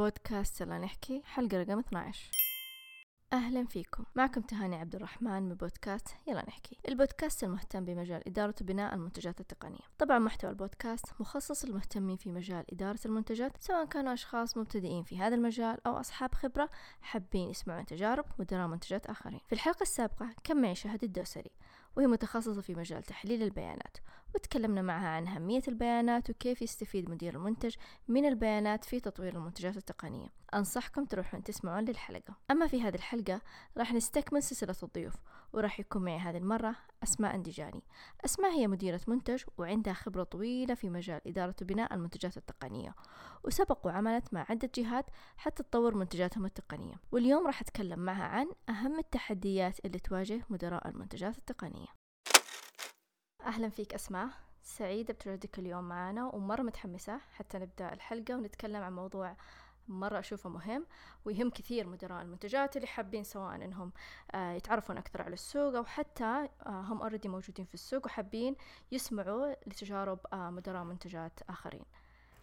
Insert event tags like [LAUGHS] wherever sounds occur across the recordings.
بودكاست يلا نحكي حلقة رقم 12 أهلا فيكم. معكم تهاني عبد الرحمن من بودكاست يلا نحكي. البودكاست المهتم بمجال إدارة وبناء المنتجات التقنية. طبعا محتوى البودكاست مخصص للمهتمين في مجال إدارة المنتجات سواء كانوا أشخاص مبتدئين في هذا المجال أو أصحاب خبرة حابين يسمعون تجارب مدراء منتجات آخرين. في الحلقة السابقة كان معي شهد الدوسري وهي متخصصة في مجال تحليل البيانات. وتكلمنا معها عن أهمية البيانات وكيف يستفيد مدير المنتج من البيانات في تطوير المنتجات التقنية. أنصحكم تروحون تسمعون للحلقة. أما في هذه الحلقة راح نستكمل سلسلة الضيوف وراح يكون معي هذه المرة أسماء أنديجاني. أسماء هي مديرة منتج وعندها خبرة طويلة في مجال إدارة وبناء المنتجات التقنية وسبق وعملت مع عدة جهات حتى تطور منتجاتهم التقنية. واليوم راح أتكلم معها عن أهم التحديات اللي تواجه مدراء المنتجات التقنية. أهلا فيك أسماء. سعيدة بتواجدك اليوم معنا ومرة متحمسة حتى نبدأ الحلقة ونتكلم عن موضوع مرة أشوفه مهم ويهم كثير مدراء المنتجات اللي حابين سواء إنهم آه، يتعرفون أكثر على السوق أو حتى آه، هم أوريدي موجودين في السوق وحابين يسمعوا لتجارب آه، مدراء منتجات آخرين.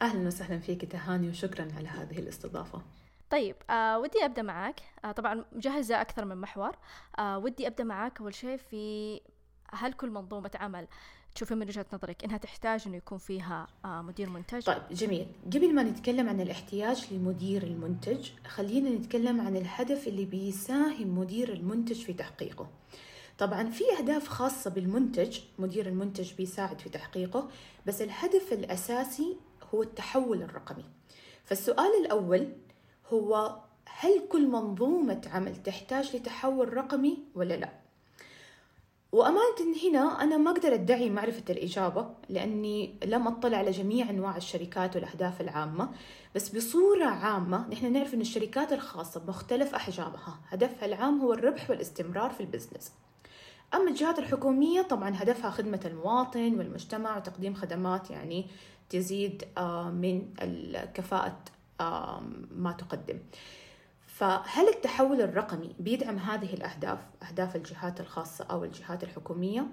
أهلا وسهلا فيك تهاني وشكرا على هذه الاستضافة. طيب آه ودي أبدأ معك آه طبعا مجهزه أكثر من محور. آه ودي أبدأ معك أول شيء في هل كل منظومة عمل تشوفي من وجهة نظرك إنها تحتاج إنه يكون فيها آه مدير منتج؟ طيب جميل. قبل ما نتكلم عن الاحتياج لمدير المنتج خلينا نتكلم عن الهدف اللي بيساهم مدير المنتج في تحقيقه. طبعا في أهداف خاصة بالمنتج مدير المنتج بيساعد في تحقيقه بس الهدف الأساسي هو التحول الرقمي. فالسؤال الأول هو هل كل منظومة عمل تحتاج لتحول رقمي ولا لا؟ وأمانة هنا أنا ما أقدر أدعي معرفة الإجابة لأني لم أطلع على جميع أنواع الشركات والأهداف العامة بس بصورة عامة نحن نعرف أن الشركات الخاصة بمختلف أحجامها هدفها العام هو الربح والاستمرار في البزنس. أما الجهات الحكومية طبعا هدفها خدمة المواطن والمجتمع وتقديم خدمات يعني تزيد آه، من كفاءة ما تقدم. فهل التحول الرقمي بيدعم هذه الأهداف أهداف الجهات الخاصة أو الجهات الحكومية؟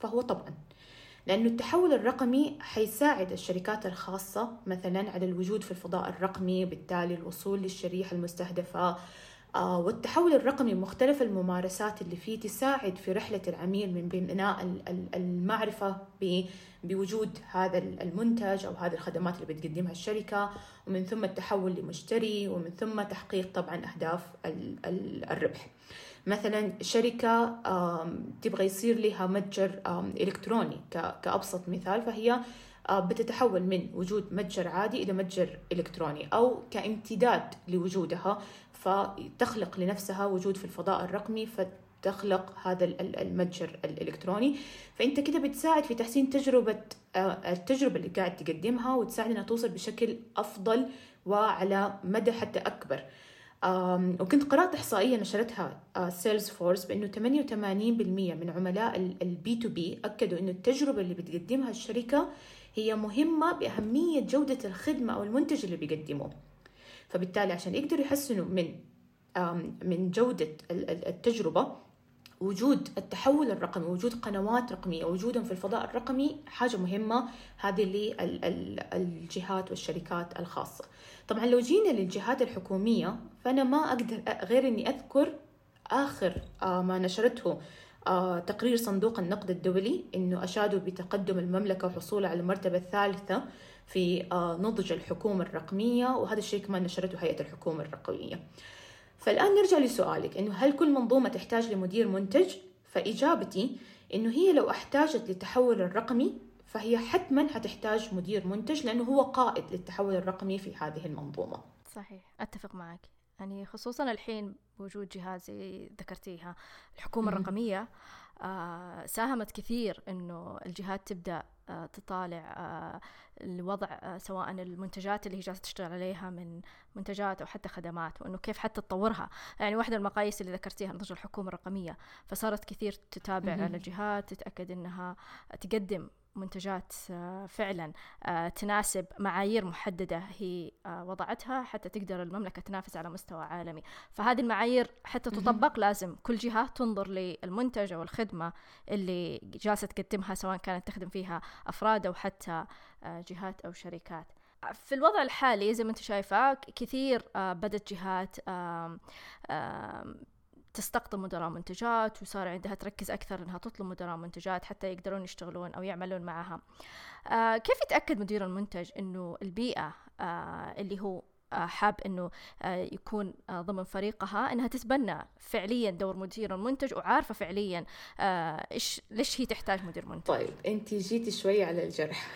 فهو طبعا لأنه التحول الرقمي حيساعد الشركات الخاصة مثلا على الوجود في الفضاء الرقمي بالتالي الوصول للشريحة المستهدفة والتحول الرقمي مختلف الممارسات اللي فيه تساعد في رحلة العميل من بناء المعرفة بوجود هذا المنتج أو هذه الخدمات اللي بتقدمها الشركة ومن ثم التحول لمشتري ومن ثم تحقيق طبعا أهداف الربح. مثلا شركة تبغى يصير لها متجر إلكتروني كأبسط مثال فهي آه، بتتحول من وجود متجر عادي إلى متجر إلكتروني أو كامتداد لوجودها. فتخلق لنفسها وجود في الفضاء الرقمي فتخلق هذا المتجر الإلكتروني. فأنت كده بتساعد في تحسين تجربة آه، التجربة اللي قاعد تقدمها وتساعد إنها توصل بشكل أفضل وعلى مدى حتى أكبر. وكنت قرأت إحصائية نشرتها Sales آه، force بأنه 88% من عملاء ال B2B أكدوا أنه التجربة اللي بتقدمها الشركة هي مهمة بأهمية جودة الخدمة أو المنتج اللي بيقدموه. فبالتالي عشان يقدروا يحسنوا من من جودة التجربة وجود التحول الرقمي وجود قنوات رقمية وجودهم في الفضاء الرقمي حاجة مهمة هذه للجهات والشركات الخاصة. طبعا لو جينا للجهات الحكومية فأنا ما أقدر غير أني أذكر آخر آه، ما نشرته آه، تقرير صندوق النقد الدولي أنه أشادوا بتقدم المملكة وحصولها على المرتبة الثالثة. في آه، نضج الحكومة الرقمية وهذا الشيء كمان نشرته هيئة الحكومة الرقمية. فالآن نرجع لسؤالك إنه هل كل منظومة تحتاج لمدير منتج؟ فإجابتي إنه هي لو احتاجت للتحول الرقمي فهي حتما حتحتاج مدير منتج لأنه هو قائد للتحول الرقمي في هذه المنظومة. صحيح أتفق معك. يعني خصوصا الحين بوجود جهاز ذكرتيها الحكومة الرقمية آه ساهمت كثير إنه الجهات تبدأ آه تطالع آه الوضع آه سواء المنتجات اللي هي جالسة تشتغل عليها من منتجات أو حتى خدمات وإنه كيف حتى تطورها. يعني واحدة من المقاييس اللي ذكرتيها نضج الحكومة الرقمية فصارت كثير تتابع على الجهات تتأكد إنها تقدم منتجات آه، فعلا آه، تناسب معايير محددة هي آه، وضعتها حتى تقدر المملكة تنافس على مستوى عالمي. فهذه المعايير حتى تطبق لازم كل جهة تنظر للمنتج أو الخدمة اللي جالسة تقدمها سواء كانت تخدم فيها أفراد أو حتى جهات أو شركات. في الوضع الحالي زي ما أنت شايفة كثير بدت جهات تستقطب مدراء منتجات وصار عندها تركز أكثر إنها تطلب مدراء منتجات حتى يقدرون يشتغلون أو يعملون معها آه كيف يتأكد مدير المنتج إنه البيئة آه اللي هو آه حاب إنه آه يكون آه ضمن فريقها إنها تتبنى فعليا دور مدير المنتج وعارفة فعليا إيش ليش هي تحتاج مدير منتج؟ طيب أنت جيتي شوي على الجرح.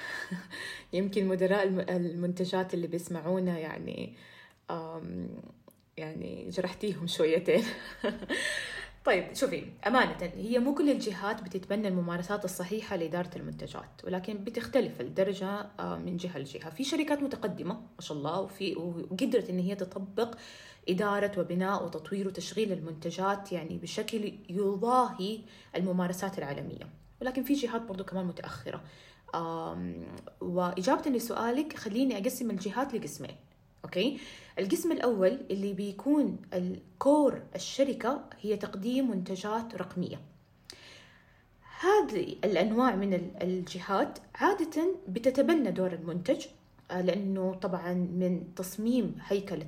[LAUGHS] يمكن مدراء المنتجات اللي بيسمعونا يعني يعني جرحتيهم شويتين. [LAUGHS] طيب شوفي أمانة هي مو كل الجهات بتتبنى الممارسات الصحيحة لإدارة المنتجات ولكن بتختلف الدرجة آه، من جهة لجهة. في شركات متقدمة ما شاء الله وفي وقدرت إن هي تطبق إدارة وبناء وتطوير وتشغيل المنتجات يعني بشكل يضاهي الممارسات العالمية. ولكن في جهات برضو كمان متأخرة. وإجابة لسؤالك خليني أقسم الجهات لقسمين. أوكي؟ القسم الأول اللي بيكون الكور الشركة هي تقديم منتجات رقمية. هذه الأنواع من الجهات عادة بتتبنى دور المنتج آه، لأنه طبعا من تصميم هيكلة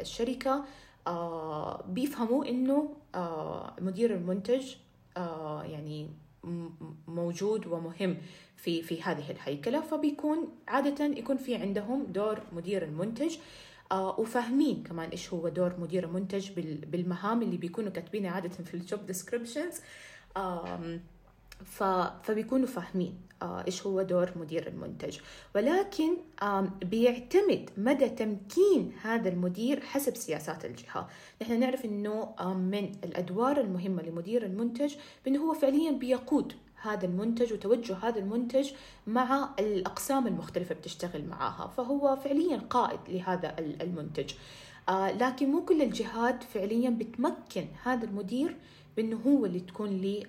الشركة آه، بيفهموا إنه آه، مدير المنتج يعني موجود ومهم في في هذه الهيكلة فبيكون عادة يكون في عندهم دور مدير المنتج آه وفاهمين كمان إيش هو دور مدير المنتج بالمهام اللي بيكونوا كاتبينها عادة في الجوب ديسكريبشنز فبيكونوا فاهمين. إيش هو دور مدير المنتج. ولكن بيعتمد مدى تمكين هذا المدير حسب سياسات الجهة. نحن نعرف إنه من الأدوار المهمة لمدير المنتج بانه هو فعليا بيقود هذا المنتج وتوجه هذا المنتج مع الأقسام المختلفة بتشتغل معاها. فهو فعليا قائد لهذا المنتج. آه لكن مو كل الجهات فعليا بتمكن هذا المدير بإنه هو اللي تكون لي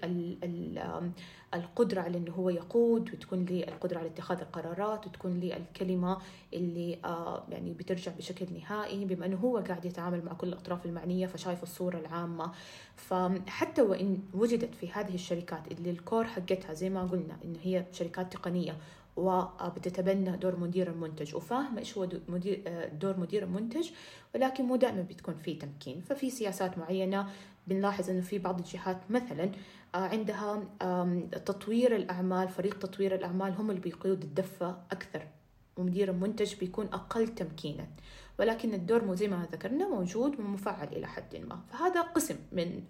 القدرة على إنه هو يقود وتكون لي القدرة على اتخاذ القرارات وتكون لي الكلمة اللي آه يعني بترجع بشكل نهائي بما إنه هو قاعد يتعامل مع كل الأطراف المعنية فشايف الصورة العامة. فحتى وإن وجدت في هذه الشركات اللي الكور حقتها زي ما قلنا انه هي شركات تقنية وبتتبنى دور مدير المنتج وفاهمة إيش هو آه، دور مدير المنتج ولكن مو دائما بتكون في تمكين. ففي سياسات معينة بنلاحظ إنه في بعض الجهات مثلا آه، عندها تطوير الأعمال فريق تطوير الأعمال هم اللي بيقود الدفة أكثر ومدير المنتج بيكون أقل تمكينا ولكن الدور زي ما ذكرنا موجود ومفعل إلى حد ما. فهذا قسم من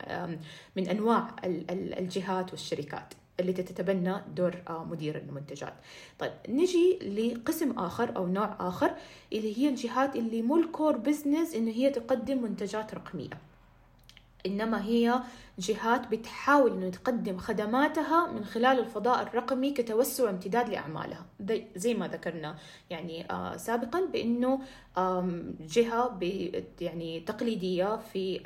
من أنواع الجهات والشركات اللي تتبنى دور آه، مدير المنتجات. طيب نجي لقسم آخر أو نوع آخر اللي هي الجهات اللي مو الكور بزنس إنه هي تقدم منتجات رقمية. إنما هي جهات بتحاول إنه تقدم خدماتها من خلال الفضاء الرقمي كتوسع وامتداد لأعمالها. زي ما ذكرنا يعني آه سابقا بأنه جهة يعني تقليدية في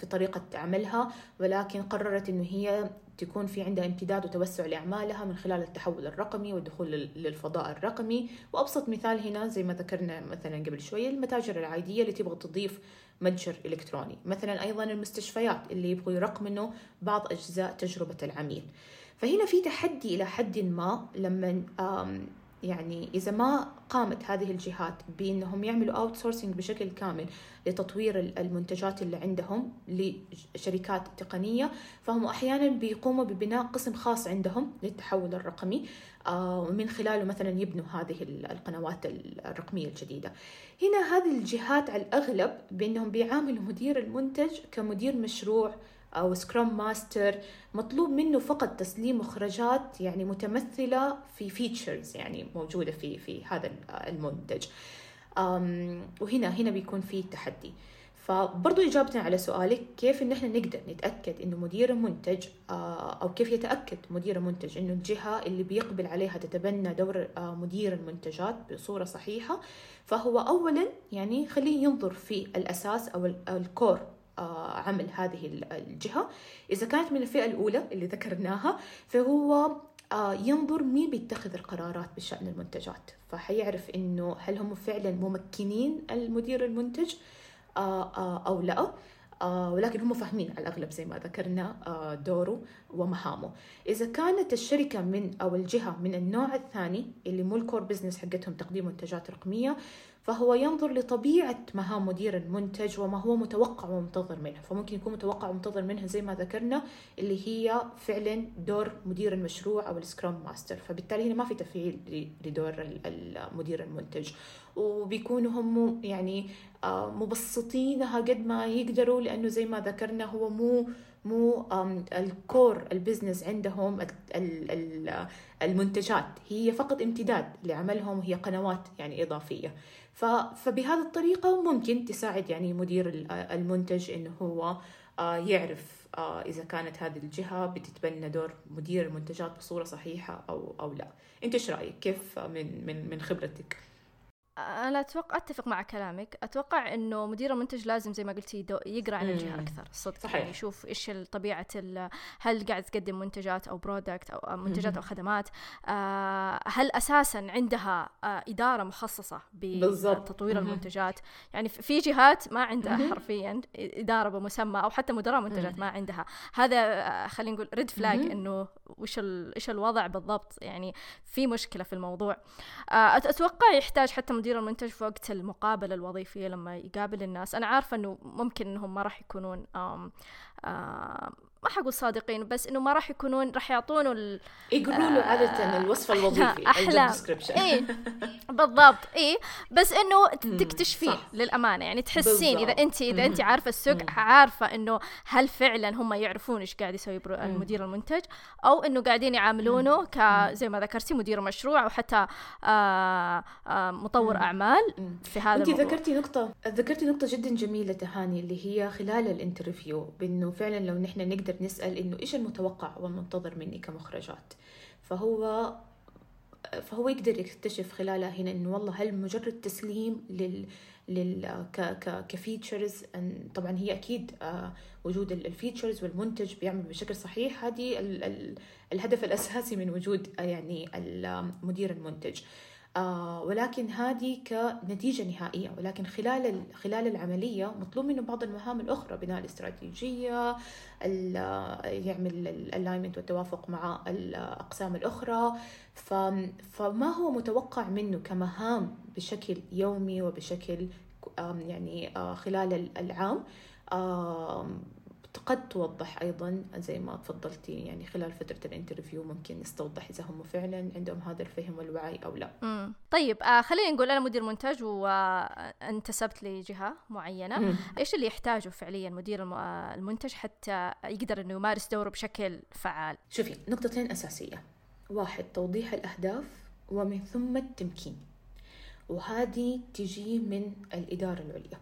في طريقة عملها ولكن قررت إنه هي تكون في عندها امتداد وتوسع لأعمالها من خلال التحول الرقمي والدخول للفضاء الرقمي. وأبسط مثال هنا زي ما ذكرنا مثلا قبل شوية المتاجر العادية اللي تبغى تضيف متجر إلكتروني مثلا أيضا المستشفيات اللي يبغوا يرقمنوا بعض أجزاء تجربة العميل. فهنا في تحدي إلى حد ما لما يعني إذا ما قامت هذه الجهات بأنهم يعملوا أوت سورسنج بشكل كامل لتطوير المنتجات اللي عندهم لشركات تقنية فهم أحيانا بيقوموا ببناء قسم خاص عندهم للتحول الرقمي ومن آه، خلاله مثلا يبنوا هذه القنوات الرقمية الجديدة. هنا هذه الجهات على الأغلب بأنهم بيعاملوا مدير المنتج كمدير مشروع أو Scrum Master مطلوب منه فقط تسليم مخرجات يعني متمثلة في features يعني موجودة في في هذا المنتج. وهنا هنا بيكون في تحدي فبرضو إجابة على سؤالك كيف إن إحنا نقدر نتأكد إنه مدير المنتج آه، أو كيف يتأكد مدير المنتج إنه الجهة اللي بيقبل عليها تتبنى دور آه، مدير المنتجات بصورة صحيحة؟ فهو أولا يعني خليه ينظر في الأساس أو الكور عمل هذه الجهة. إذا كانت من الفئة الأولى اللي ذكرناها فهو ينظر مين بيتخذ القرارات بشأن المنتجات. فحيعرف إنه هل هم فعلا ممكنين المدير المنتج أو لا. آه ولكن هم فاهمين على الأغلب زي ما ذكرنا آه دوره ومهامه. إذا كانت الشركة من أو الجهة من النوع الثاني اللي مو الكور بزنس حقتهم تقديم منتجات رقمية فهو ينظر لطبيعة مهام مدير المنتج وما هو متوقع ومنتظر منه. فممكن يكون متوقع ومنتظر منها زي ما ذكرنا اللي هي فعلا دور مدير المشروع أو ال Scrum Master فبالتالي هنا ما في تفعيل لدور مدير المنتج. وبيكونوا هم يعني آه، مبسطينها قد ما يقدروا لأنه زي ما ذكرنا هو مو مو ال core ال business عندهم المنتجات. هي فقط امتداد لعملهم وهي قنوات يعني إضافية. فبهذه الطريقة ممكن تساعد يعني مدير المنتج إنه هو آه، يعرف آه، إذا كانت هذه الجهة بتتبنى دور مدير المنتجات بصورة صحيحة أو أو لا أنت إيش رأيك كيف من من من خبرتك؟ أنا أتوقع أتفق مع كلامك. أتوقع إنه مدير المنتج لازم زي ما قلتي يقرأ عن الجهة أكثر. صدق. صحيح. يعني يشوف إيش طبيعة هل قاعد تقدم منتجات أو product أو منتجات أو خدمات. آه هل أساسا عندها آه إدارة مخصصة بتطوير المنتجات؟ يعني في جهات ما عندها حرفيا إدارة بمسمى أو حتى مدراء منتجات ما عندها. هذا آه خلينا نقول red flag إنه وش إيش الوضع بالضبط. يعني في مشكلة في الموضوع. آه أتوقع يحتاج حتى مدير المنتج في وقت المقابلة الوظيفية لما يقابل الناس. أنا عارفة إنه ممكن إنهم ما راح يكونون آم آم ما حقول صادقين بس إنه ما راح يكونون راح يعطونه ال... يقولوا له عادة الوصف الوظيفي أحلام. اي [LAUGHS] بالضبط اي بس إنه تكتشفين للأمانة يعني تحسين إذا انت إذا انت عارفة السوق عارفة إنه هل فعلا هم يعرفون إيش قاعد يسوي المدير المنتج أو إنه قاعدين يعاملونه ك زي ما ذكرتي مدير مشروع أو حتى آآ آه، آآ آه، مطور أعمال في هذا انت ذكرتي نقطة ذكرتي نقطة جدا جميلة تهاني اللي هي خلال ال interview بإنه فعلا لو نحن نقدر نقدر نسأل إنه إيش المتوقع والمنتظر مني كمخرجات؟ فهو فهو يقدر يكتشف خلالها هنا إنه والله هل مجرد تسليم لل لل ك ك ك features طبعا هي أكيد آه، وجود ال features والمنتج بيعمل بشكل صحيح هذه الهدف الأساسي من وجود آه، يعني مدير المنتج. ولكن هذه كنتيجة نهائية. ولكن خلال خلال العملية مطلوب منه بعض المهام الأخرى بناء الاستراتيجية يعمل ال alignment والتوافق مع الأقسام الأخرى. فما هو متوقع منه كمهام بشكل يومي وبشكل يعني آه، خلال العام؟ قد توضح أيضا زي ما تفضلتي يعني خلال فترة ال interview ممكن نستوضح إذا هم فعلا عندهم هذا الفهم والوعي أو لا. مم. طيب آه خلينا نقول أنا مدير منتج وانتسبت لجهة معينة. مم. إيش اللي يحتاجه فعليا مدير آه، المنتج حتى يقدر أنه يمارس دوره بشكل فعال؟ شوفي نقطتين أساسية. واحد توضيح الأهداف ومن ثم التمكين. وهذه تجي من الإدارة العليا.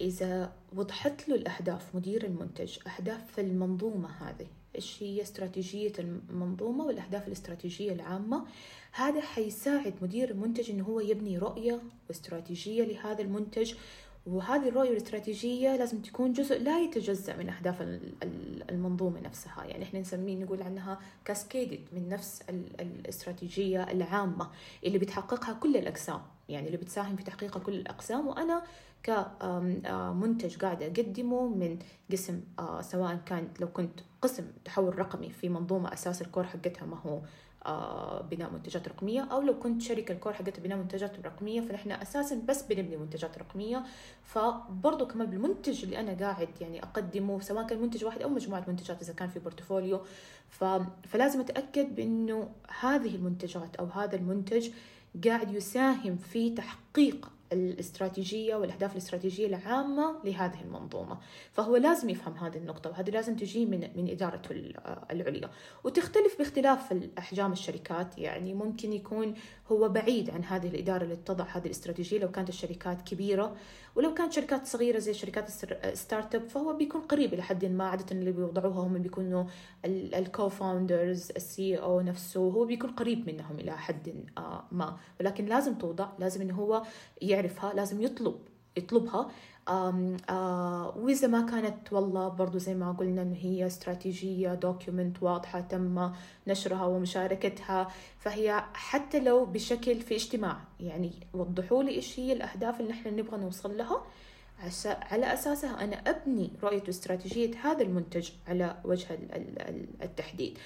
إذا وضحت له الأهداف مدير المنتج أهداف المنظومة هذه إيش هي استراتيجية المنظومة والأهداف الاستراتيجية العامة؟ هذا حيساعد مدير المنتج إنه هو يبني رؤية واستراتيجية لهذا المنتج وهذه الرؤية والاستراتيجية لازم تكون جزء لا يتجزأ من أهداف المنظومة نفسها. يعني إحنا نسميه نقول عنها كاسكيدد من نفس الاستراتيجية العامة اللي بتحققها كل الأقسام. يعني اللي بتساهم في تحقيق كل الأقسام. وأنا كمنتج قاعدة أقدمه من قسم سواء كانت لو كنت قسم تحول رقمي في منظومة أساس الكور حقتها ما هو بناء منتجات رقمية أو لو كنت شركة الكور حقتها بناء منتجات رقمية فنحن أساسا بس بنبني منتجات رقمية. فبرضه كمان بالمنتج اللي أنا قاعد يعني أقدمه سواء كان منتج واحد أو مجموعة منتجات إذا كان في بورتفوليو. فلازم أتأكد بأنه هذه المنتجات أو هذا المنتج قاعد يساهم في تحقيق الاستراتيجية والأهداف الاستراتيجية العامة لهذه المنظومة. فهو لازم يفهم هذه النقطة وهذه لازم تجي من من إدارته العليا. وتختلف باختلاف أحجام الشركات يعني ممكن يكون هو بعيد عن هذه الإدارة اللي تضع هذه الاستراتيجية. لو كانت الشركات كبيرة ولو كانت شركات صغيرة زي شركات startup فهو بيكون قريب إلى حد ما. عادة اللي بيوضعوها هم بيكونوا ال co-founders ال CEO نفسه. هو بيكون قريب منهم إلى حد ما. ولكن لازم توضع لازم إنه هو يعرفها لازم يطلب يطلبها. وإذا ما كانت والله برضو زي ما قلنا إنه هي استراتيجية document واضحة تم نشرها ومشاركتها. فهي حتى لو بشكل في اجتماع يعني وضحوا لي إيش هي الأهداف اللي نحن نبغى نوصل لها. على أساسها أنا أبني رؤية واستراتيجية هذا المنتج على وجه التحديد.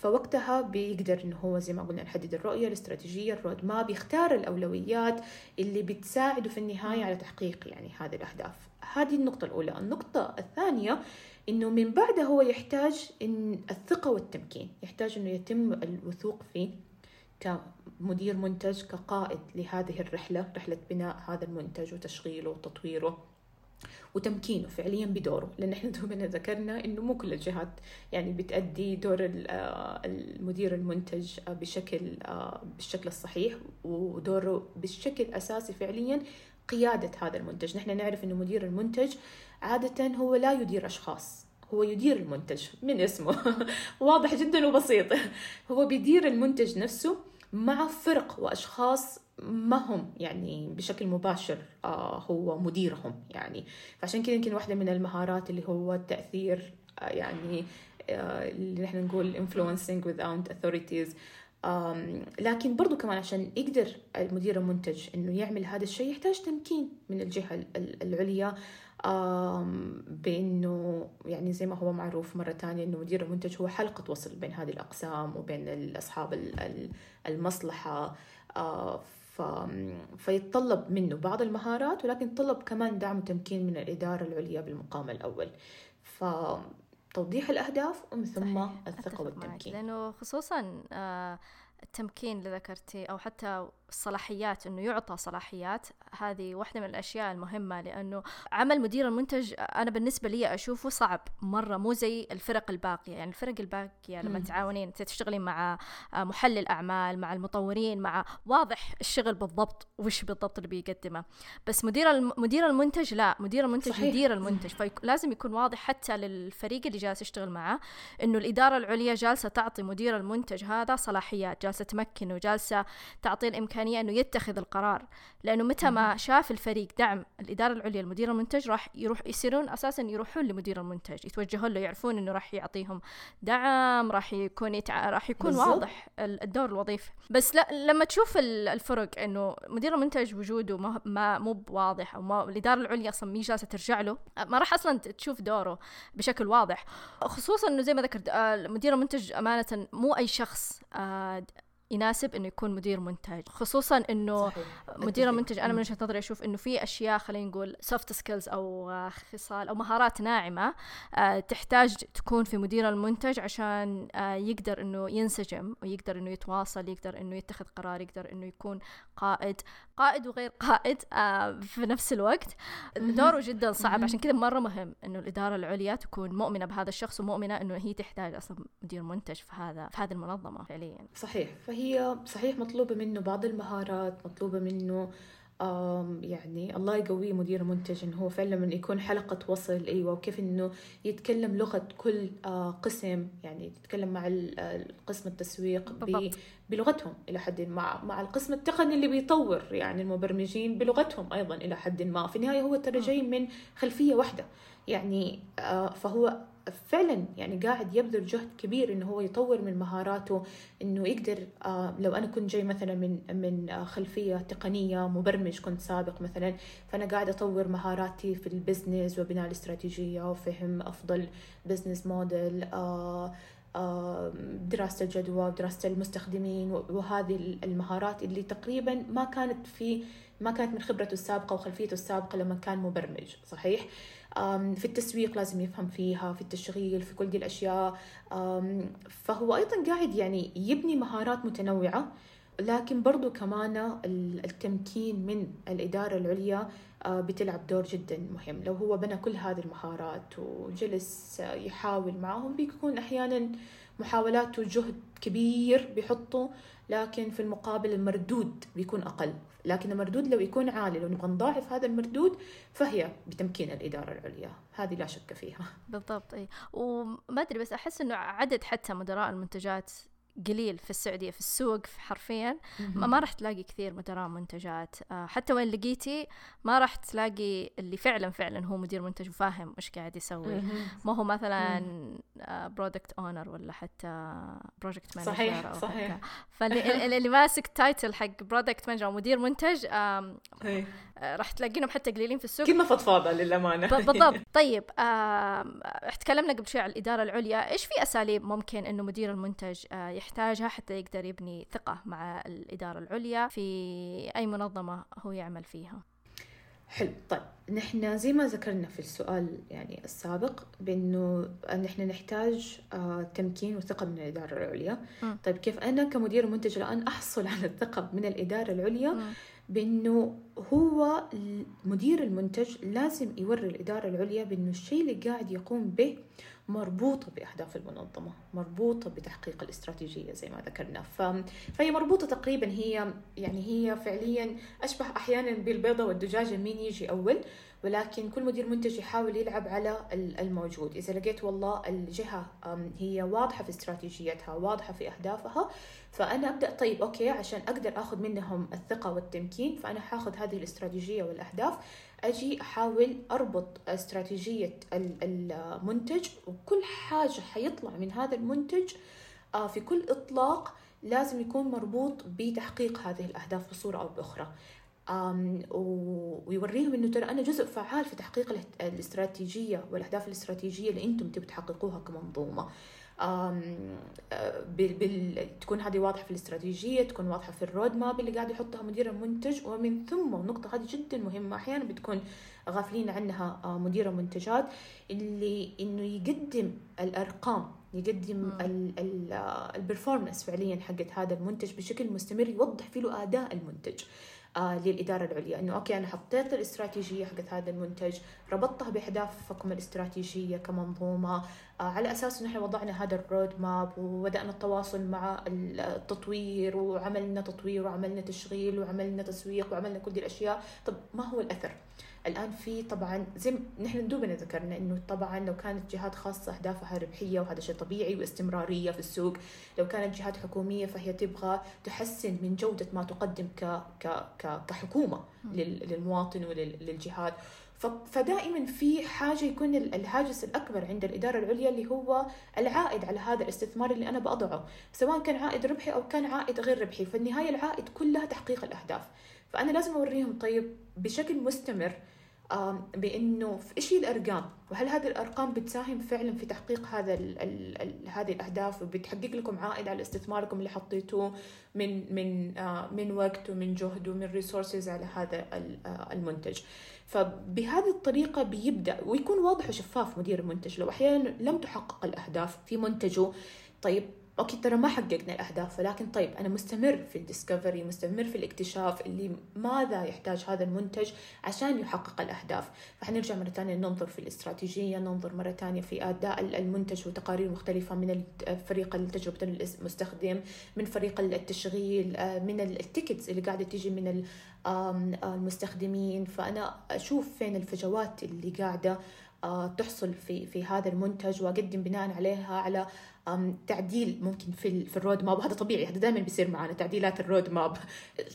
فوقتها بيقدر إنه هو زي ما قلنا نحدد الرؤية الاستراتيجية ال roadmap يختار الأولويات اللي بتساعده في النهاية على تحقيق يعني هذه الأهداف. هذه النقطة الأولى. النقطة الثانية إنه من بعدها هو يحتاج إن الثقة والتمكين يحتاج إنه يتم الوثوق فيه كمدير منتج كقائد لهذه الرحلة رحلة بناء هذا المنتج وتشغيله وتطويره. وتمكينه فعليا بدوره لأن إحنا دوبنا ذكرنا إنه مو كل الجهات يعني بتأدي دور آه، المدير المنتج آه، بشكل آه، بالشكل الصحيح ودوره بالشكل اساسي فعليا قيادة هذا المنتج. نحن نعرف إنه مدير المنتج عادة هو لا يدير أشخاص هو يدير المنتج من اسمه. [LAUGHS] واضح جدا وبسيط. هو بيدير المنتج نفسه مع فرق وأشخاص ما هم يعني بشكل مباشر آه هو مديرهم يعني. فعشان كذا يمكن واحدة من المهارات اللي هو التأثير آه يعني آه اللي نحن نقول influencing without authorities لكن برضو كمان عشان يقدر المدير المنتج إنه يعمل هذا الشيء يحتاج تمكين من الجهة العليا. بإنه يعني زي ما هو معروف مرة ثانية إنه مدير المنتج هو حلقة وصل بين هذه الأقسام وبين اصحاب المصلحة. فيتطلب منه بعض المهارات ولكن يتطلب كمان دعم وتمكين من الإدارة العليا بالمقام الأول. فتوضيح الأهداف ومن ثم الثقة والتمكين لأنه خصوصا آه التمكين اللي ذكرتي أو حتى الصلاحيات إنه يعطى صلاحيات. هذه واحدة من الأشياء المهمة لأنه عمل مدير المنتج أنا بالنسبة لي أشوفه صعب مرة مو زي الفرق الباقية. يعني الفرق الباقية لما تعاونين تشتغلين مع محلل اعمال مع المطورين مع واضح الشغل بالضبط وش بالضبط اللي بيقدمه. بس مدير مدير المنتج لا مدير المنتج صحيح. يدير المنتج. فلازم يكون واضح حتى للفريق اللي جالس يشتغل معاه إنه الإدارة العليا جالسة تعطي مدير المنتج هذا صلاحيات جالسة تمكنه جالسه تعطيه الامكانيات الإمكانية أنه يتخذ القرار. لأنه متى ما شاف الفريق دعم الإدارة العليا لمدير المنتج راح يروح يصيرون أساسا يروحون لمدير المنتج. يتوجهون له يعرفون أنه راح يعطيهم دعم راح يكون يتع... راح يكون بالزبط. واضح الدور الوظيفي. بس لا لما تشوف الفرق أنه مدير المنتج وجوده ما, ما مو بواضح أو ما الإدارة العليا أصلا مي جالسة ترجع له ما راح أصلا تشوف دوره بشكل واضح. خصوصا أنه زي ما ذكرت آه، مدير المنتج أمانة مو أي شخص آه، يناسب إنه يكون مدير منتج خصوصا إنه. مدير المنتج أنا من وجهة نظري أشوف إنه في أشياء خلينا نقول soft skills أو خصال أو مهارات ناعمة آه، تحتاج تكون في مدير المنتج عشان آه، يقدر إنه ينسجم ويقدر إنه يتواصل يقدر إنه يتخذ قرار يقدر إنه يكون قائد. قائد وغير قائد آه، في نفس الوقت دوره جدا صعب. عشان كذا مرة مهم إنه الإدارة العليا تكون مؤمنة بهذا الشخص ومؤمنة إنه هي تحتاج أصلا مدير منتج في هذا في هذه المنظمة فعليا. صحيح. فهي هي صحيح مطلوبة منه بعض المهارات مطلوبة منه يعني الله يقويه مدير منتج إنه هو فعلا من يكون حلقة وصل أيوه وكيف إنه يتكلم لغة كل آه، قسم يعني يتكلم مع القسم التسويق بلغتهم إلى حد ما مع القسم التقني اللي بيطور يعني المبرمجين بلغتهم أيضا إلى حد ما. في النهاية هو ترى جاي من خلفية واحدة يعني آه، فهو فعلا يعني قاعد يبذل جهد كبير إنه هو يطور من مهاراته إنه يقدر آه لو أنا كنت جاي مثلا من من آه خلفية تقنية مبرمج كنت سابق مثلا فأنا قاعد أطور مهاراتي في ال business وبناء الاستراتيجية وفهم أفضل business model آه دراسة الجدوى ودراسة المستخدمين وهذه المهارات اللي تقريبا ما كانت في ما كانت من خبرته السابقة وخلفيته السابقة لما كان مبرمج صحيح؟ في التسويق لازم يفهم فيها في التشغيل في كل دي الأشياء. فهو أيضا قاعد يعني يبني مهارات متنوعة لكن برضو كمان التمكين من الإدارة العليا بتلعب دور جدا مهم. لو هو بنى كل هذه المهارات وجلس يحاول معهم بيكون أحيانا محاولاته جهد كبير بيحطه لكن في المقابل المردود بيكون أقل. لكن المردود لو يكون عالي لو نبغى نضاعف هذا المردود فهي بتمكين الإدارة العليا. هذه لا شك فيها. بالضبط أي. وما أدري بس أحس أنه عدد حتى مدراء المنتجات قليل في السعودية في السوق حرفيا. ما, ما راح تلاقي كثير مدراء منتجات. آه حتى وين لقيتي ما راح تلاقي اللي فعلا فعلا هو مدير منتج وفاهم وش قاعد يسوي. ما هو مثلا product آه owner ولا حتى project manager صحيح صحيح. فاللي [LAUGHS] اللي ماسك title حق product manager أو مدير منتج آه راح تلاقينهم حتى قليلين في السوق. كلمة فضفاضة للأمانة. بالضبط. [LAUGHS] طيب آه تكلمنا قبل شوي عن الإدارة العليا. إيش في أساليب ممكن إنه مدير المنتج آه يحتاجها حتى يقدر يبني ثقة مع الإدارة العليا في أي منظمة هو يعمل فيها حلو طيب نحن زي ما ذكرنا في السؤال يعني السابق بأنه نحن نحتاج آه تمكين وثقة من الإدارة العليا م. طيب كيف أنا كمدير منتج الآن أحصل على الثقة من الإدارة العليا م. بأنه هو مدير المنتج لازم يوري الإدارة العليا بأنه الشيء اللي قاعد يقوم به مربوطة بأهداف المنظمة مربوطة بتحقيق الاستراتيجية زي ما ذكرنا. فهي مربوطة تقريبا هي يعني هي فعليا أشبه أحيانا بالبيضة والدجاجة مين يجي أول ولكن كل مدير منتج يحاول يلعب على الموجود. إذا لقيت والله الجهة هي واضحة في استراتيجيتها واضحة في أهدافها فأنا أبدأ طيب أوكي عشان أقدر أخذ منهم الثقة والتمكين فأنا حاخذ هذه الاستراتيجية والأهداف. أجي أحاول أربط استراتيجية المنتج وكل حاجة حيطلع من هذا المنتج آه، في كل إطلاق لازم يكون مربوط بتحقيق هذه الأهداف بصورة أو بأخرى. ويوريهم إنه ترى أنا جزء فعال في تحقيق الاستراتيجية والأهداف الاستراتيجية اللي أنتم تبوا تحققوها كمنظومة. آه، بال... تكون هذه واضحة في الاستراتيجية تكون واضحة في الرود ماب اللي قاعد يحطها مدير المنتج ومن ثم النقطة هذه جدا مهمة أحيانا بتكون غافلين عنها آه، مدير المنتجات اللي إنه يقدم الأرقام يقدم ال performance فعليا حقت هذا المنتج بشكل مستمر يوضح فيه له آداء المنتج آه للإدارة العليا إنه okay أنا حطيت الاستراتيجية حقت هذا المنتج ربطتها بأهدافكم الاستراتيجية كمنظومة آه على أساس إنه إحنا وضعنا هذا ال roadmap وبدأنا التواصل مع التطوير وعملنا تطوير وعملنا تشغيل وعملنا تسويق وعملنا كل دي الأشياء. طب ما هو الأثر؟ الآن في طبعا زي نحن دوبنا ذكرنا إنه طبعا لو كانت جهات خاصة أهدافها ربحية وهذا شيء طبيعي واستمرارية في السوق لو كانت جهات حكومية فهي تبغى تحسن من جودة ما تقدم ك ك ك كحكومة للمواطن وللجهات فدائما في حاجة يكون الهاجس الأكبر عند الإدارة العليا اللي هو العائد على هذا الاستثمار اللي أنا بضعه سواء كان عائد ربحي أو كان عائد غير ربحي. في النهايه العائد كلها تحقيق الأهداف. فأنا لازم أوريهم طيب بشكل مستمر بإنه إيش هي الأرقام وهل هذه الأرقام بتساهم فعلا في تحقيق هذا ال ال ال هذه الأهداف؟ وبتحقق لكم عائد على استثماركم اللي حطيتوه من من آه من وقت ومن جهد ومن resources على هذا آه، المنتج. فبهذه الطريقة بيبدأ ويكون واضح وشفاف مدير المنتج لو أحيانا لم تحقق الأهداف في منتجه طيب okay ترى ما حققنا الأهداف ولكن طيب أنا مستمر في ال discovery مستمر في الاكتشاف اللي ماذا يحتاج هذا المنتج عشان يحقق الأهداف. فحنرجع مرة ثانية ننظر في الاستراتيجية ننظر مرة ثانية في أداء المنتج وتقارير مختلفة من فريق تجربه المستخدم من فريق التشغيل آه، من ال tickets اللي قاعدة تيجي من المستخدمين. فأنا أشوف فين الفجوات اللي قاعدة آه، تحصل في في هذا المنتج وأقدم بناء عليها على تعديل ممكن في في ال roadmap. وهذا طبيعي هذا دائما بيصير معنا تعديلات ال roadmap.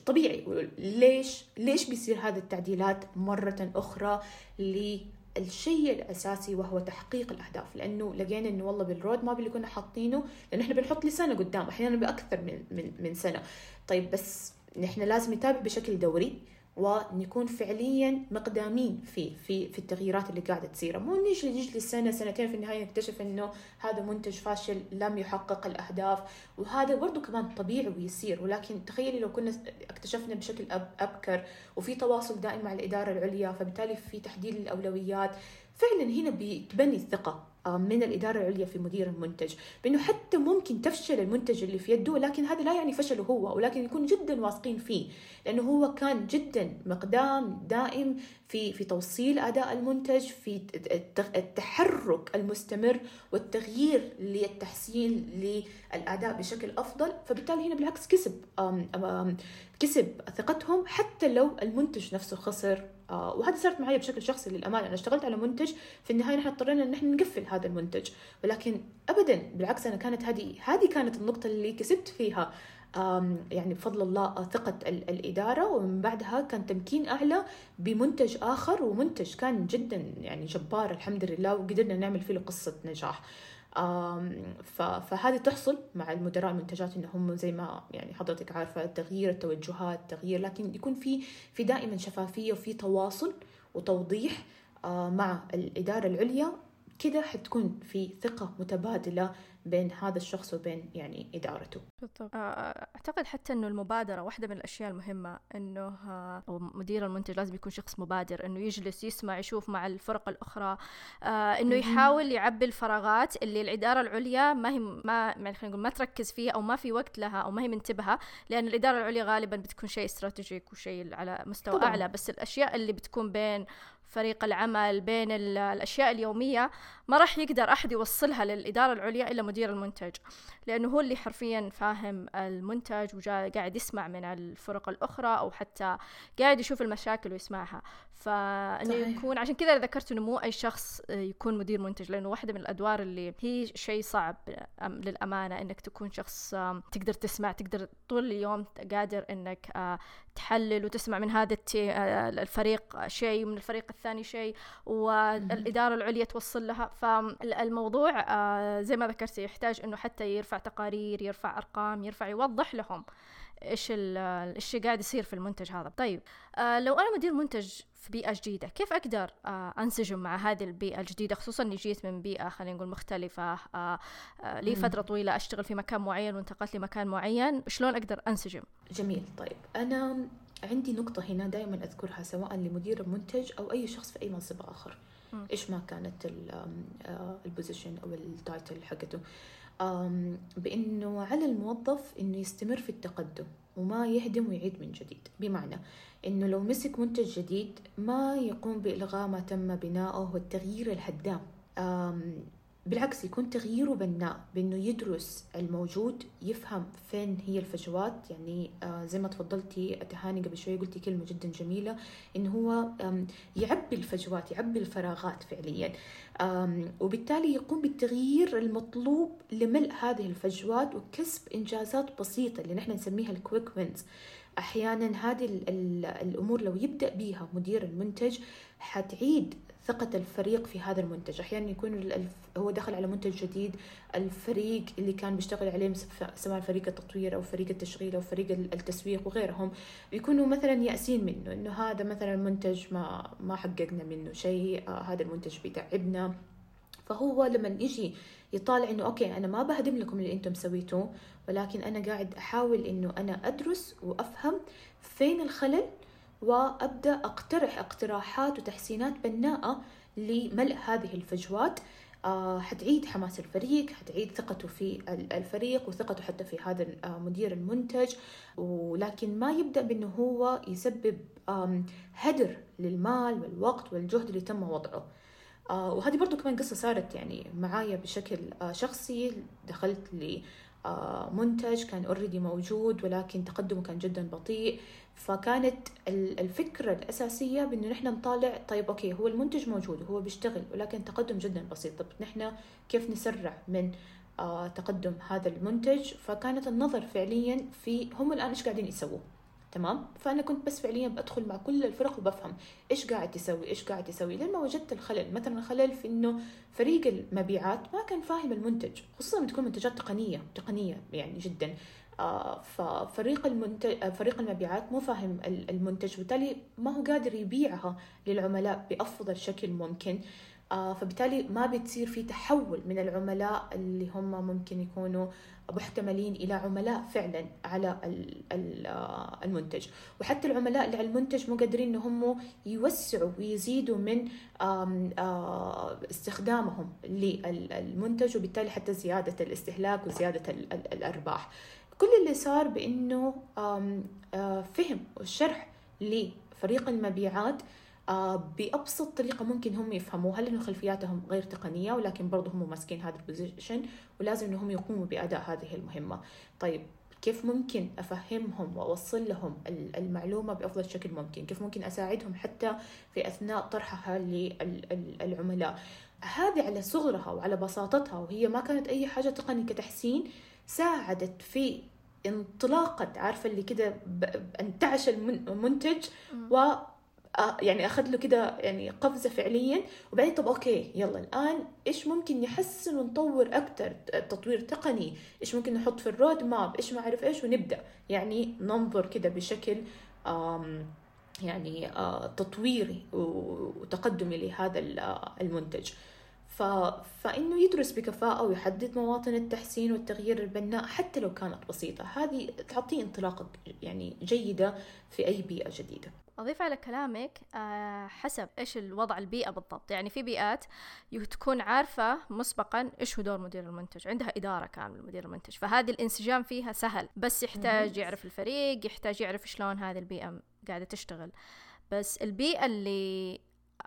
طبيعي. ليش ليش بيصير هذه التعديلات مرة أخرى للشيء الأساسي وهو تحقيق الأهداف؟ لأنه لقينا إنه والله بالرود ماب اللي كنا حاطينه لأنه إحنا بنحط لسنه قدام أحيانا بأكثر من من من سنة. طيب بس نحن لازم نتابع بشكل دوري. ونكون فعليا مقدامين في في في التغييرات اللي قاعدة تصير. مو نجي نجي سنة سنتين في النهاية نكتشف إنه هذا منتج فاشل لم يحقق الأهداف. وهذا برضه كمان طبيعي ويصير. ولكن تخيلي لو كنا اكتشفنا بشكل أبكر وفي تواصل دائم مع الإدارة العليا فبالتالي في تحديد الأولويات. فعلا هنا بتبني الثقة. من الإدارة العليا في مدير المنتج بأنه حتى ممكن تفشل المنتج اللي في يده لكن هذا لا يعني فشله هو ولكن يكون جدا واثقين فيه لأنه هو كان جدا مقدام دائم في في توصيل أداء المنتج في التحرك المستمر والتغيير للتحسين للأداء بشكل أفضل فبالتالي هنا بالعكس كسب كسب ثقتهم حتى لو المنتج نفسه خسر. آه وهذا صارت معي بشكل شخصي للأمانة. أنا اشتغلت على منتج في النهاية نحن اضطرينا إن إحنا نقفل هذا المنتج. ولكن ابدا بالعكس أنا كانت هذه هذه كانت النقطة اللي كسبت فيها يعني بفضل الله ثقة الإدارة. ومن بعدها كان تمكين أعلى بمنتج آخر. ومنتج كان جدا يعني جبار الحمد لله. وقدرنا نعمل فيه قصة نجاح. فهذه تحصل مع المدراء المنتجات انهم زي ما يعني حضرتك عارفة تغيير التوجهات تغيير لكن يكون في في دائما شفافية وفي تواصل وتوضيح مع الإدارة العليا كده حتكون في ثقة متبادلة بين هذا الشخص وبين يعني إدارته. بالضبط. آه، أعتقد حتى أنه المبادرة واحدة من الأشياء المهمة أنه آه، مدير المنتج لازم يكون شخص مبادر أنه يجلس يسمع يشوف مع الفرق الأخرى. آه، أنه يحاول يعبي الفراغات اللي الإدارة العليا ما هي ما يعني خلينا نقول ما تركز فيها أو ما في وقت لها أو ما هي منتبهة لأن الإدارة العليا غالبا بتكون شيء استراتيجيك وشيء على مستوى طبعا. أعلى. بس الأشياء اللي بتكون بين فريق العمل بين الأشياء اليومية ما راح يقدر أحد يوصلها للإدارة العليا إلا مدير المنتج. لأنه هو اللي حرفيا فاهم المنتج وقاعد يسمع من الفرق الأخرى أو حتى قاعد يشوف المشاكل ويسمعها. فإنه يكون عشان كذا ذكرت إنه مو أي شخص يكون مدير منتج لأنه واحدة من الأدوار اللي هي شيء صعب للأمانة إنك تكون شخص تقدر تسمع تقدر طول اليوم قادر إنك آه، تحلل وتسمع من هذا آه، الفريق شيء ومن الفريق الثاني شيء والإدارة العليا توصل لها. فالموضوع آه، زي ما ذكرت يحتاج إنه حتى يرفع تقارير يرفع أرقام يرفع يوضح لهم إيش إيش قاعد يصير في المنتج هذا. طيب آه لو أنا مدير منتج في بيئة جديدة كيف أقدر آه أنسجم مع هذه البيئة الجديدة؟ خصوصا أني جيت من بيئة خلينا نقول مختلفة آه آه لي فترة طويلة أشتغل في مكان معين وانتقلت لمكان معين شلون أقدر أنسجم؟ جميل. طيب أنا عندي نقطة هنا دائما أذكرها سواء لمدير المنتج أو أي شخص في أي منصب آخر. إيش ما كانت آه، ال position أو ال title حقته. بأنه على الموظف أنه يستمر في التقدم وما يهدم ويعيد من جديد. بمعنى أنه لو مسك منتج جديد ما يقوم بإلغاء ما تم بناؤه والتغيير الهدام. بالعكس يكون تغييره بناء بإنه يدرس الموجود يفهم فين هي الفجوات. يعني آه زي ما تفضلتي تهاني قبل شوي قلتي كلمة جدا جميلة انه هو يعبي الفجوات يعبي الفراغات فعليا. وبالتالي يقوم بالتغيير المطلوب لملء هذه الفجوات وكسب إنجازات بسيطة اللي نحن نسميها الكويك وينز أحيانا هذه الأمور لو يبدأ بها مدير المنتج حتعيد ثقة الفريق في هذا المنتج. أحيانا يكون هو دخل على منتج جديد الفريق اللي كان بيشتغل عليه سواء فريق التطوير أو فريق التشغيل أو فريق التسويق وغيرهم بيكونوا مثلا يأسين منه إنه هذا مثلا منتج ما ما حققنا منه شيء آه هذا المنتج بيتعبنا. فهو لما يجي يطالع إنه أوكي أنا ما بهدم لكم اللي أنتم سويتوه ولكن أنا قاعد أحاول إنه أنا أدرس وأفهم فين الخلل وأبدأ أقترح اقتراحات وتحسينات بناءة لملء هذه الفجوات. آه حتعيد حماس الفريق حتعيد ثقته في الفريق وثقته حتى في هذا آه مدير المنتج. ولكن ما يبدأ بأنه هو يسبب هدر للمال والوقت والجهد اللي تم وضعه. آه وهذه برضو كمان قصة صارت يعني معايا بشكل آه شخصي. دخلت لمنتج كان already موجود ولكن تقدمه كان جدا بطيء. فكانت الفكرة الأساسية بأنه نحن نطالع طيب okay هو المنتج موجود وهو بيشتغل ولكن تقدم جدا بسيط. طب نحن كيف نسرع من آه تقدم هذا المنتج؟ فكانت النظر فعليا في هم الآن إيش قاعدين يسووا؟ تمام؟ فأنا كنت بس فعليا بدخل مع كل الفرق وبفهم إيش قاعد تسوي إيش قاعد تسوي لما وجدت الخلل. مثلا خلل في إنه فريق المبيعات ما كان فاهم المنتج خصوصا تكون منتجات تقنية تقنية يعني جدا. آه، ففريق المنتج آه، فريق المبيعات مو فاهم المنتج وبالتالي ما هو قادر يبيعها للعملاء بأفضل شكل ممكن. فبالتالي ما بتصير في تحول من العملاء اللي هم ممكن يكونوا محتملين إلى عملاء فعلا على المنتج. وحتى العملاء اللي على المنتج مو قادرين إن هم يوسعوا ويزيدوا من استخدامهم للمنتج وبالتالي حتى زيادة الاستهلاك وزيادة الأرباح. كل اللي صار بإنه فهم والشرح لفريق المبيعات بأبسط طريقة ممكن هم يفهموها لأنه خلفياتهم غير تقنية ولكن برضه هم ماسكين هذا البوزيشن ولازم إنهم يقوموا بأداء هذه المهمة. طيب كيف ممكن أفهمهم وأوصل لهم المعلومة بأفضل شكل ممكن؟ كيف ممكن أساعدهم حتى في أثناء طرحها للعملاء هذه على صغرها وعلى بساطتها وهي ما كانت أي حاجة تقني كتحسين ساعدت في انطلاقة عارفة اللي كده انتعش المنتج و يعني أخذ له كده يعني قفزة فعليا وبعدين طب okay يلا الآن إيش ممكن نحسن ونطور أكثر تطوير تقني؟ إيش ممكن نحط في ال roadmap؟ إيش ما أعرف إيش؟ ونبدأ. يعني ننظر كده بشكل يعني تطويري وتقدمي لهذا المنتج. ف... فإنه يدرس بكفاءة ويحدد مواطن التحسين والتغيير البناء حتى لو كانت بسيطة. هذه تعطيه انطلاقة يعني جيدة في أي بيئة جديدة. أضيف على كلامك آه، حسب إيش الوضع البيئة بالضبط. يعني في بيئات تكون عارفة مسبقا إيش هو دور مدير المنتج. عندها إدارة كاملة مدير المنتج. فهذه الانسجام فيها سهل. بس يحتاج يعرف الفريق يحتاج يعرف شلون هذه البيئة قاعدة تشتغل. بس البيئة اللي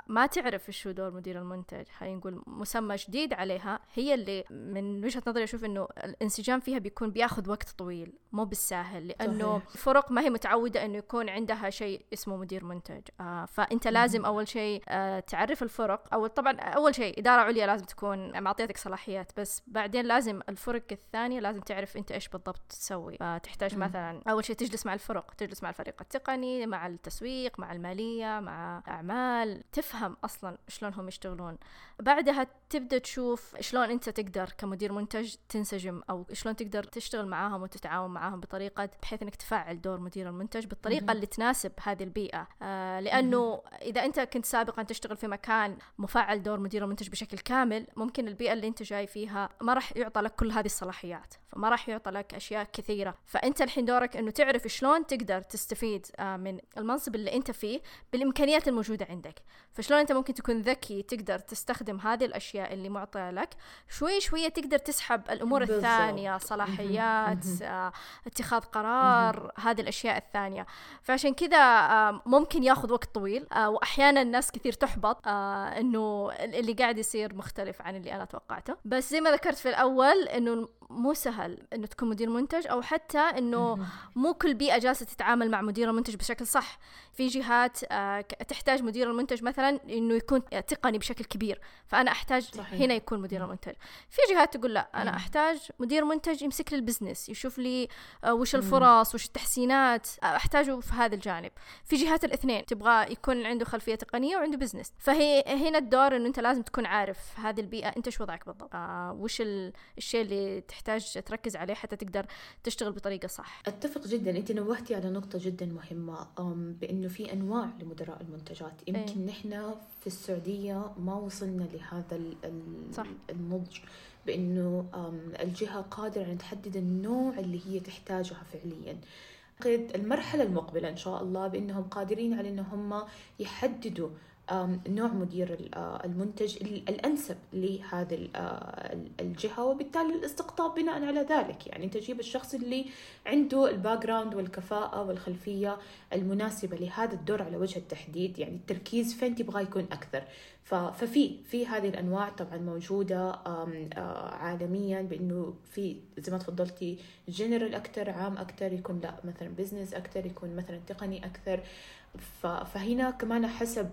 ما تعرف شو دور مدير المنتج خلينا نقول مسمى جديد عليها هي اللي من وجهة نظري أشوف إنه الانسجام فيها بيكون بياخذ وقت طويل مو بالساهل لأنه صحيح. فرق ما هي متعودة إنه يكون عندها شيء اسمه مدير منتج. آه فأنت لازم أول شيء آه تعرف الفرق. أو طبعا أول شيء إدارة عليا لازم تكون معطيتك صلاحيات بس بعدين لازم الفرق الثانية لازم تعرف أنت إيش بالضبط تسوي. آه تحتاج مثلا أول شيء تجلس مع الفرق تجلس مع الفريق التقني مع التسويق مع المالية مع أعمال تفهم أصلا شلون هم يشتغلون. بعدها تبدأ تشوف شلون أنت تقدر كمدير منتج تنسجم أو شلون تقدر تشتغل معاهم وتتعاون معاهم بطريقة بحيث إنك تفعل دور مدير المنتج بالطريقة اللي تناسب هذه البيئة. آه لأنه إذا أنت كنت سابقا تشتغل في مكان مفعل دور مدير المنتج بشكل كامل ممكن البيئة اللي أنت جاي فيها ما راح يعطى لك كل هذه الصلاحيات. فما راح يعطى لك أشياء كثيرة. فأنت الحين دورك إنه تعرف شلون تقدر تستفيد آه من المنصب اللي أنت فيه بالإمكانيات الموجودة عندك. فشلون أنت ممكن تكون ذكي تقدر تستخدم هذه الأشياء اللي معطيه لك. شوي شوي تقدر تسحب الأمور بالزبط. الثانية صلاحيات آه، اتخاذ قرار هذه الأشياء الثانية. فعشان كذا آه، ممكن ياخذ وقت طويل. وأحيانا الناس كثير تحبط إنه اللي قاعد يصير مختلف عن اللي أنا توقعته. بس زي ما ذكرت في الأول إنه مو سهل إنه تكون مدير منتج أو حتى إنه مو كل بيئة جالسة تتعامل مع مدير المنتج بشكل صح. في جهات آه، تحتاج مدير المنتج مثلا إنه يكون تقني بشكل كبير. فأنا أحتاج صحيح. هنا يكون مدير المنتج. في جهات تقول لا أنا أحتاج مدير منتج يمسك لي ال business يشوف لي آه، وش الفرص وش التحسينات. آه، أحتاجه في هذا الجانب. في جهات الاثنين تبغى يكون عنده خلفية تقنية وعنده business. فهي هنا الدور إنه أنت لازم تكون عارف هذه البيئة أنت شو وضعك بالضبط؟ آه وش الشيء اللي تحتاج تركز عليه حتى تقدر تشتغل بطريقة صح أتفق جدا أنت نوهتي على نقطة جدا مهمة بأنه في أنواع لمدراء المنتجات إيه. يمكن؟ نحن في السعودية ما وصلنا لهذا صح. النضج بأنه الجهة قادرة أن تحدد النوع اللي هي تحتاجها فعليا أعتقد المرحلة المقبلة إن شاء الله بأنهم قادرين على أنهم يحددوا نوع مدير آه، المنتج الأنسب لهذه آه، الجهة وبالتالي الاستقطاب بناء على ذلك. يعني تجيب الشخص اللي عنده ال background والكفاءة والخلفية المناسبة لهذا الدور على وجه التحديد يعني التركيز فين تبغى يكون أكثر. ففي في هذه الأنواع طبعا موجودة آه، عالميا بأنه في زي ما تفضلتي جنرال أكثر عام أكثر يكون لا مثلا business أكثر يكون مثلا تقني أكثر. فهنا كمان حسب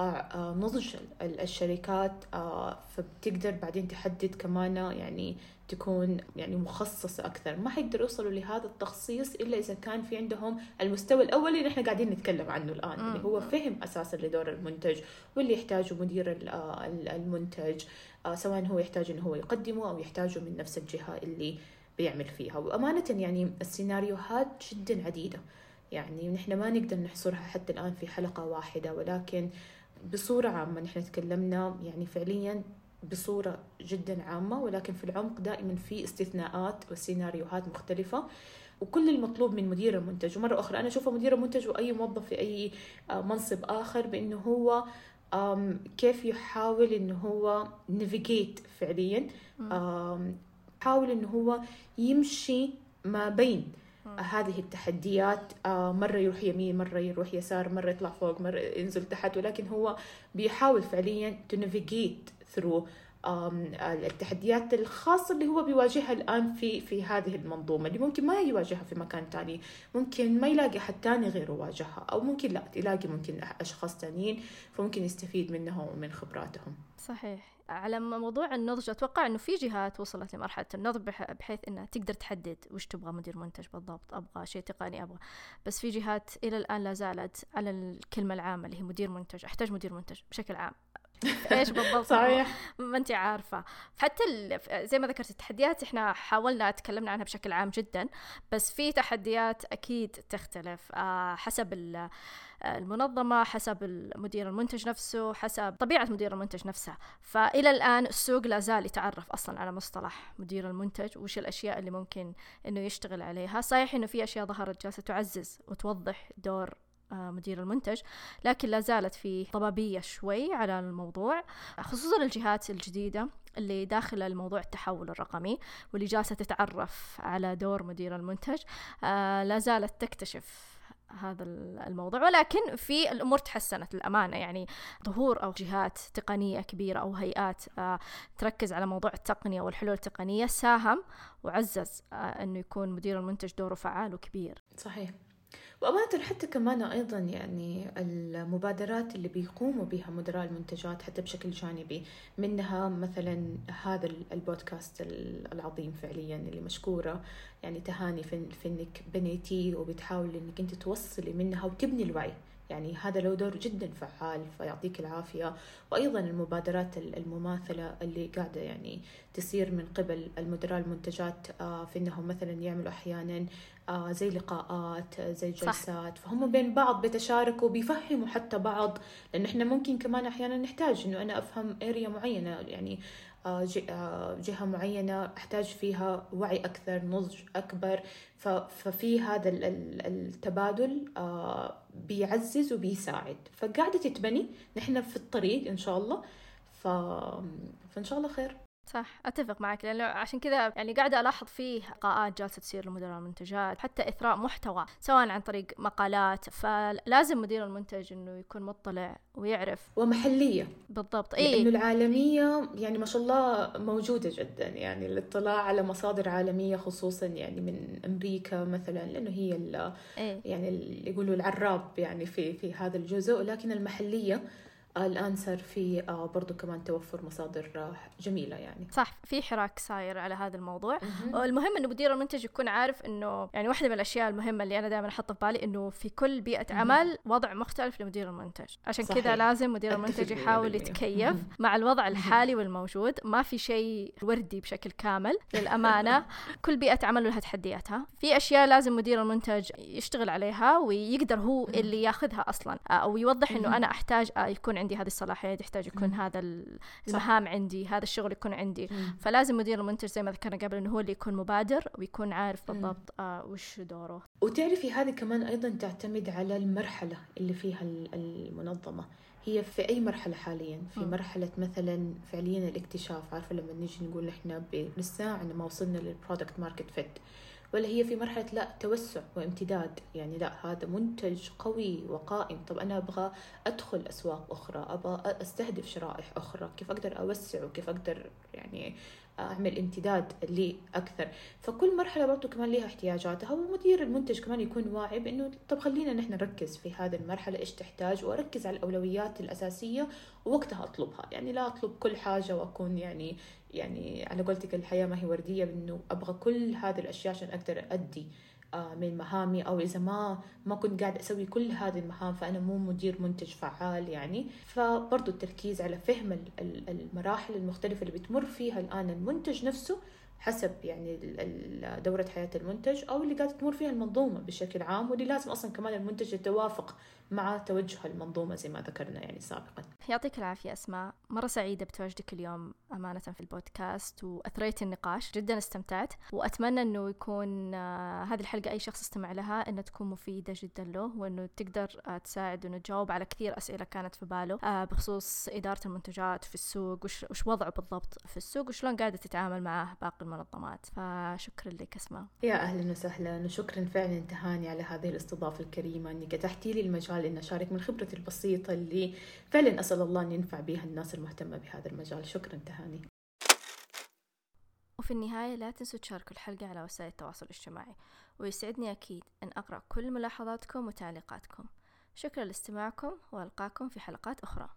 آه، آه، نضج الشركات آه، فبتقدر بعدين تحدد كمان يعني تكون يعني مخصصة أكثر. ما حيقدروا يوصلوا لهذا التخصيص إلا إذا كان في عندهم المستوى الأول اللي نحن قاعدين نتكلم عنه الآن اللي هو فهم أساسا لدور المنتج واللي يحتاجه مدير المنتج سواء هو يحتاج إنه هو يقدمه أو يحتاجه من نفس الجهة اللي بيعمل فيها. وأمانة يعني السيناريوهات جدا عديدة. يعني نحن ما نقدر نحصرها حتى الآن في حلقة واحدة ولكن بصورة عامة نحن تكلمنا يعني فعليا بصورة جدا عامة ولكن في العمق دائما في استثناءات وسيناريوهات مختلفة وكل المطلوب من مدير المنتج. ومرة أخرى أنا أشوفه مدير المنتج وأي موظف في أي آه، منصب آخر بأنه هو كيف يحاول أنه هو نافيجيت فعليا. يحاول أنه هو يمشي ما بين. هذه التحديات آه، مرة يروح يمين مرة يروح يسار مرة يطلع فوق مرة ينزل تحت ولكن هو بيحاول فعليا navigate through التحديات الخاصة اللي هو بيواجهها الآن في في هذه المنظومة اللي ممكن ما يواجهها في مكان تاني ممكن ما يلاقي حد تاني غيره واجهها أو ممكن لا يلاقي ممكن أشخاص تانيين فممكن يستفيد منهم ومن خبراتهم. صحيح. على موضوع النضج أتوقع إنه في جهات وصلت لمرحلة النضج بحيث إنها تقدر تحدد وش تبغى مدير منتج بالضبط أبغى شيء تقني أبغى. بس في جهات إلى الآن لا زالت على الكلمة العامة اللي هي مدير منتج أحتاج مدير منتج بشكل عام. إيش بالضبط؟ صحيح. ما انت عارفة. حتى زي ما ذكرت التحديات إحنا حاولنا تكلمنا عنها بشكل عام جدا بس في تحديات أكيد تختلف. آه، حسب المنظمة حسب مدير المنتج نفسه حسب طبيعة مدير المنتج نفسها فإلى الآن السوق لا زال يتعرف أصلا على مصطلح مدير المنتج وش الأشياء اللي ممكن إنه يشتغل عليها. صحيح إنه في أشياء ظهرت جالسة تعزز وتوضح دور آه، مدير المنتج لكن لا زالت في ضبابية شوي على الموضوع خصوصا الجهات الجديدة اللي داخل الموضوع التحول الرقمي واللي جالسة تتعرف على دور مدير المنتج آه، لا زالت تكتشف هذا الموضوع ولكن في الأمور تحسنت للأمانة يعني ظهور أو جهات تقنية كبيرة أو هيئات آه، تركز على موضوع التقنية والحلول التقنية ساهم وعزز إنه يكون مدير المنتج دوره فعال وكبير. صحيح. وأمانة حتى كمان أيضا يعني المبادرات اللي بيقوموا بها مدراء المنتجات حتى بشكل جانبي منها مثلا هذا البودكاست العظيم فعليا اللي مشكورة يعني تهاني في, انك بنيتيه وبتحاول إنك أنت توصلي منها وتبني الوعي. يعني هذا له دور جدا فعال فيعطيك العافية. وأيضا المبادرات المماثلة اللي قاعدة يعني تصير من قبل المدراء المنتجات آه، في أنهم مثلا يعملوا أحيانا آه، زي لقاءات زي جلسات. صح. فهم بين بعض بيتشاركوا بيفهموا حتى بعض. لأن إحنا ممكن كمان أحيانا نحتاج إنه أنا أفهم اريا معينة. يعني جهة معينة أحتاج فيها وعي أكثر نضج أكبر. ففي هذا التبادل بيعزز وبيساعد. فقاعدة تتبني نحن في الطريق إن شاء الله. فإن شاء الله خير. صح أتفق معك لأنه عشان كذا يعني قاعدة ألاحظ فيه لقاءات جالسة تصير لمدراء المنتجات حتى إثراء محتوى سواء عن طريق مقالات. فلازم مدير المنتج إنه يكون مطلع ويعرف. ومحلية. بالضبط اي لأنه العالمية يعني ما شاء الله موجودة جدا يعني الاطلاع على مصادر عالمية خصوصا يعني من أمريكا مثلا لأنه هي إيه؟ يعني اللي يقولوا العراب يعني في في هذا الجزء. لكن المحلية الآن صار في آه، برضو كمان توفر مصادر آه، جميلة يعني. صح في حراك صاير على هذا الموضوع. المهم إنه مدير المنتج يكون عارف إنه يعني واحدة من الأشياء المهمة اللي أنا دائما أحطها في بالي إنه في كل بيئة عمل وضع مختلف لمدير المنتج. عشان كذا لازم مدير المنتج يحاول يتكيف مع الوضع الحالي والموجود. ما في شيء وردي بشكل كامل للأمانة. [LAUGHS] كل بيئة عمل لها تحدياتها. في أشياء لازم مدير المنتج يشتغل عليها ويقدر هو اللي ياخذها أصلا أو يوضح إنه أنا أحتاج يكون عندي هذه الصلاحيات يحتاج يكون هذا المهام صح. عندي هذا الشغل يكون عندي. مم. فلازم مدير المنتج زي ما ذكرنا قبل إنه هو اللي يكون مبادر ويكون عارف بالضبط آه وش دوره. وتعرفي هذه كمان أيضا تعتمد على المرحلة اللي فيها المنظمة. هي في أي مرحلة حاليا؟ في م. مرحلة مثلا فعليا الاكتشاف عارفة لما نيجي نقول إحنا لسه ما وصلنا لل product market fit ولا هي في مرحلة لا توسع وامتداد. يعني لا هذا منتج قوي وقائم. طب أنا أبغى أدخل أسواق أخرى أبغى أستهدف شرائح أخرى. كيف أقدر أوسع وكيف أقدر يعني اعمل امتداد لي أكثر. فكل مرحلة برضو كمان لها احتياجاتها ومدير المنتج كمان يكون واعي بإنه طب خلينا نحن نركز في هذه المرحلة إيش تحتاج؟ وأركز على الأولويات الأساسية ووقتها أطلبها. يعني لا أطلب كل حاجة وأكون يعني يعني على قولتك الحياة ما هي وردية بإنه أبغى كل هذه الأشياء عشان أقدر أدي من مهامي أو إذا ما ما كنت قاعد أسوي كل هذه المهام فأنا مو مدير منتج فعال يعني. فبرضو التركيز على فهم المراحل المختلفة اللي بتمر فيها الآن المنتج نفسه حسب يعني دورة حياة المنتج أو اللي قاعدة تمر فيها المنظومة بشكل عام واللي لازم أصلا كمان المنتج يتوافق مع توجه المنظومة زي ما ذكرنا يعني سابقا. يعطيك العافية أسماء. مرة سعيدة بتواجدك اليوم أمانة في البودكاست وأثريت النقاش جدا استمتعت وأتمنى أنه يكون آه هذه الحلقة أي شخص استمع لها أنها تكون مفيدة جدا له وأنه تقدر آه تساعد أنه تجاوب على كثير أسئلة كانت في باله آه بخصوص إدارة المنتجات في السوق وش, وش وضعه بالضبط في السوق وشلون قاعدة تتعامل معه باقي المنظمات. فشكرا لك أسماء. يا أهلا وسهلا وشكرا فعلا تهاني على هذه الاستضافة الكريمة أنك اتحتي لي المجال المجال إن أشارك من خبرتي البسيطة اللي فعلا أسأل الله أن ينفع بها الناس المهتمة بهذا المجال. شكرا تهاني. وفي النهاية لا تنسوا تشاركوا الحلقة على وسائل التواصل الاجتماعي ويسعدني أكيد أن أقرأ كل ملاحظاتكم وتعليقاتكم. شكرا لاستماعكم وألقاكم في حلقات أخرى.